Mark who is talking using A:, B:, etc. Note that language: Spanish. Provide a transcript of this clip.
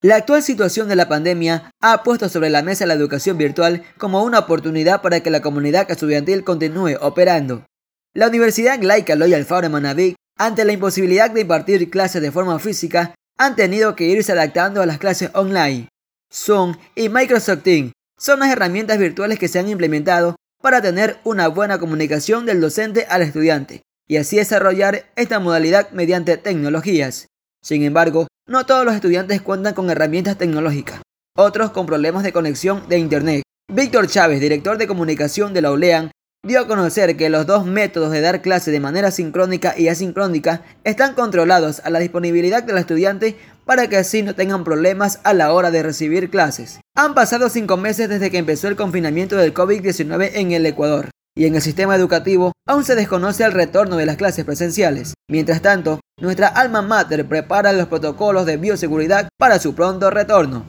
A: La actual situación de la pandemia ha puesto sobre la mesa la educación virtual como una oportunidad para que la comunidad estudiantil continúe operando. La Universidad Laica Loy Alfaro Manaví, ante la imposibilidad de impartir clases de forma física, han tenido que irse adaptando a las clases online. Zoom y Microsoft Teams son las herramientas virtuales que se han implementado para tener una buena comunicación del docente al estudiante y así desarrollar esta modalidad mediante tecnologías. Sin embargo, no todos los estudiantes cuentan con herramientas tecnológicas, otros con problemas de conexión de Internet. Víctor Chávez, director de comunicación de la ULEAN, dio a conocer que los dos métodos de dar clase de manera sincrónica y asincrónica están controlados a la disponibilidad del estudiante para que así no tengan problemas a la hora de recibir clases. Han pasado cinco meses desde que empezó el confinamiento del COVID-19 en el Ecuador y en el sistema educativo aún se desconoce el retorno de las clases presenciales. Mientras tanto, nuestra alma mater prepara los protocolos de bioseguridad para su pronto retorno.